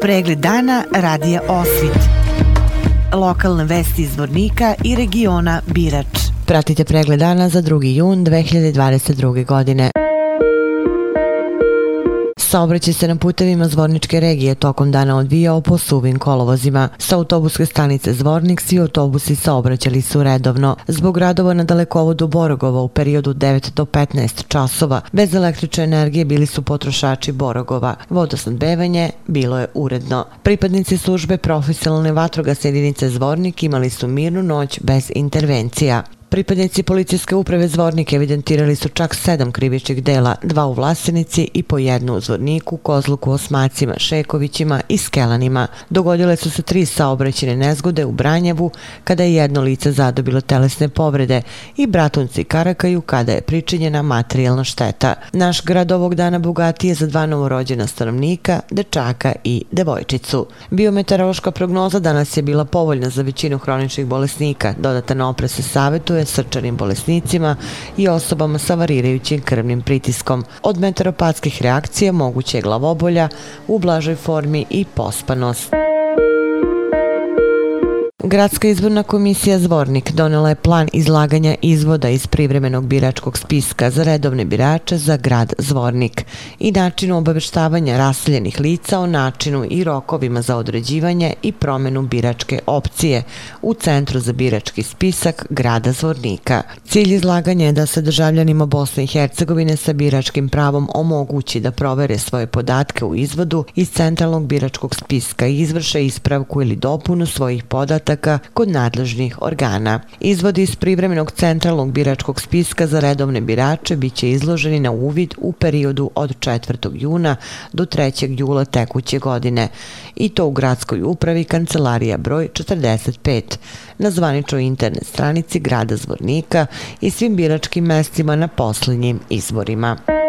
Pregled dana radija Osvit. Lokalne vesti iz Vornika i regiona Birač. Pratite pregled dana za 2. jun 2022. godine. Saobraćaj se na putevima Zvorničke regije tokom dana odvijao po suvim kolovozima. Sa autobuske stanice Zvornik svi autobusi saobraćali su redovno. Zbog radova na dalekovodu Borogova u periodu 9 do 15 časova, bez električne energije bili su potrošači Borogova. Vodosnadbevanje bilo je uredno. Pripadnici službe profesionalne vatrogasne jedinice Zvornik imali su mirnu noć bez intervencija. Pripadnici policijske uprave Zvornik evidentirali su čak sedam krivičnih dela, dva u Vlasenici i po jednu u Zvorniku, Kozluku, Osmacima, Šekovićima i Skelanima. Dogodile su se tri saobraćene nezgode u Branjevu, kada je jedno lice zadobilo telesne povrede i Bratunci Karakaju kada je pričinjena materijalna šteta. Naš grad ovog dana bogati je za dva novorođena stanovnika, dečaka i devojčicu. Biometeorološka prognoza danas je bila povoljna za većinu hroničnih bolesnika. Dodatan opres se savjetuje savjetuje srčanim bolesnicima i osobama sa varirajućim krvnim pritiskom. Od meteoropatskih reakcija moguće je glavobolja u blažoj formi i pospanost. Gradska izborna komisija Zvornik donela je plan izlaganja izvoda iz privremenog biračkog spiska za redovne birače za grad Zvornik i načinu obaveštavanja raseljenih lica o načinu i rokovima za određivanje i promenu biračke opcije u Centru za birački spisak grada Zvornika. Cilj izlaganja je da se državljanima Bosne i Hercegovine sa biračkim pravom omogući da provere svoje podatke u izvodu iz Centralnog biračkog spiska i izvrše ispravku ili dopunu svojih podataka podataka kod nadležnih organa. Izvodi iz privremenog centralnog biračkog spiska za redovne birače bit će izloženi na uvid u periodu od 4. juna do 3. jula tekuće godine i to u gradskoj upravi Kancelarija broj 45 na zvaničnoj internet stranici grada Zvornika i svim biračkim mestima na posljednjim izborima.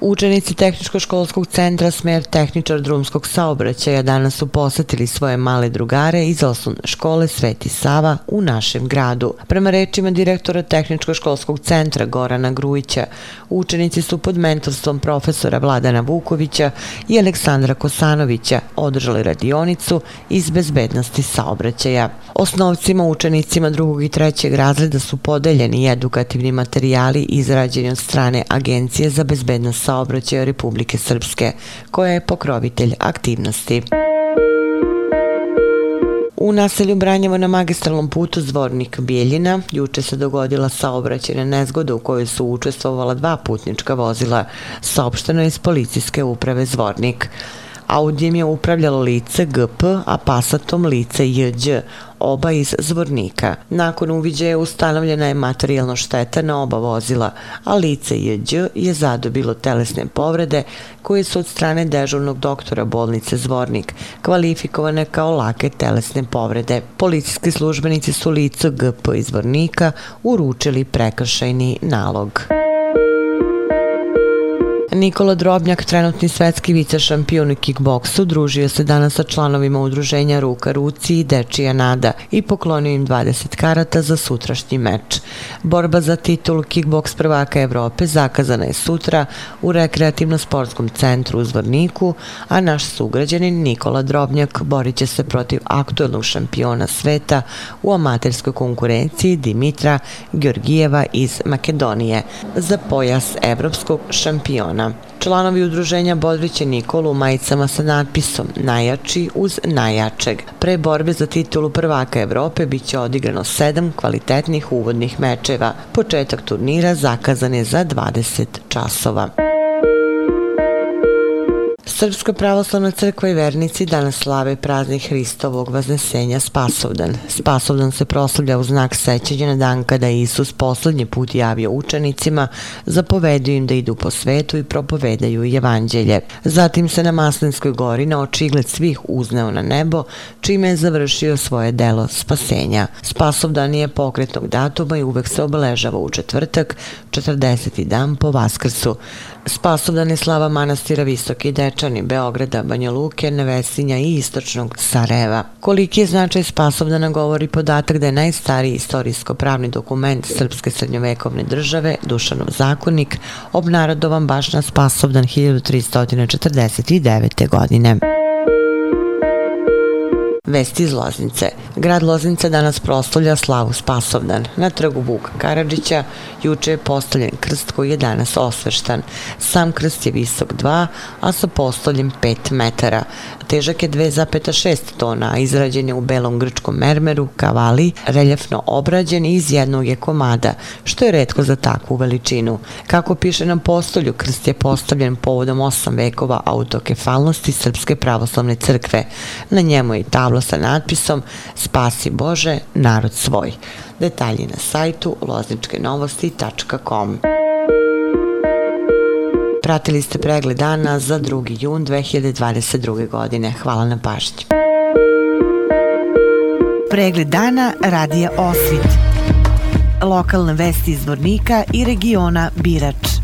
Učenici Tehničko-školskog centra Smer tehničar drumskog saobraćaja danas su posetili svoje male drugare iz osnovne škole Sveti Sava u našem gradu. Prema rečima direktora Tehničko-školskog centra Gorana Grujića, učenici su pod mentorstvom profesora Vladana Vukovića i Aleksandra Kosanovića održali radionicu iz bezbednosti saobraćaja. Osnovcima učenicima drugog i trećeg razreda su podeljeni edukativni materijali izrađeni od strane Agencije za bezbednost saobraćaja Republike Srpske, koja je pokrovitelj aktivnosti. U naselju Branjevo na magistralnom putu Zvornik Bijeljina juče se dogodila saobraćena nezgoda u kojoj su učestvovala dva putnička vozila, saopšteno iz policijske uprave Zvornik. Audijem je upravljalo lice GP, a Passatom lice Jđ, oba iz Zvornika. Nakon uviđaja ustanovljena je materijalno šteta na oba vozila, a lice Jđ je zadobilo telesne povrede koje su od strane dežurnog doktora bolnice Zvornik kvalifikovane kao lake telesne povrede. Policijski službenici su lice GP iz Zvornika uručili prekršajni nalog. Nikola Drobnjak, trenutni svetski vicešampion u kickboksu, družio se danas sa članovima udruženja Ruka Ruci i Dečija Nada i poklonio im 20 karata za sutrašnji meč. Borba za titul kickboks prvaka Evrope zakazana je sutra u rekreativno-sportskom centru u Zvorniku, a naš sugrađanin Nikola Drobnjak borit će se protiv aktuelnog šampiona sveta u amaterskoj konkurenciji Dimitra Georgijeva iz Makedonije za pojas evropskog šampiona. Članovi udruženja Bodriće Nikolu u majicama sa natpisom Najjači uz najjačeg. Pre borbe za titulu prvaka Evrope bit će odigrano sedam kvalitetnih uvodnih mečeva. Početak turnira zakazan je za 20 časova. Srpska pravoslavna crkva i vernici danas slave praznih Hristovog vaznesenja Spasovdan. Spasovdan se proslavlja u znak sećanja na dan kada Isus poslednji put javio učenicima, zapovedio im da idu po svetu i propovedaju evanđelje. Zatim se na Maslinskoj gori na očigled svih uzneo na nebo, čime je završio svoje delo spasenja. Spasovdan je pokretnog datuma i uvek se obeležava u četvrtak, 40. dan po Vaskrsu. Spasovdan je slava manastira Visoki Dečani, Beograda, Banja Luke, Nevesinja i istočnog Sarajeva. Koliki je značaj Spasovdana govori podatak da je najstariji istorijsko-pravni dokument Srpske srednjovekovne države, Dušanov zakonik, obnarodovan baš na Spasovdan 1349. godine. Vesti iz Loznice. Grad Loznica danas proslavlja slavu Spasovdan. Na trgu Vuka Karadžića juče je postavljen krst koji je danas osveštan. Sam krst je visok 2, a sa postavljem 5 metara. Težak je 2,6 tona, a izrađen je u belom grčkom mermeru, kavali, reljefno obrađen i iz jednog je komada, što je redko za takvu veličinu. Kako piše na postolju, krst je postavljen povodom 8 vekova autokefalnosti Srpske pravoslavne crkve. Na njemu je tabla tablo sa natpisom Spasi Bože, narod svoj. Detalji na sajtu lozničkenovosti.com Pratili ste pregled dana za 2. jun 2022. godine. Hvala na pažnji. Pregled dana radija Osvit. Lokalne vesti iz Vornika i regiona Birač.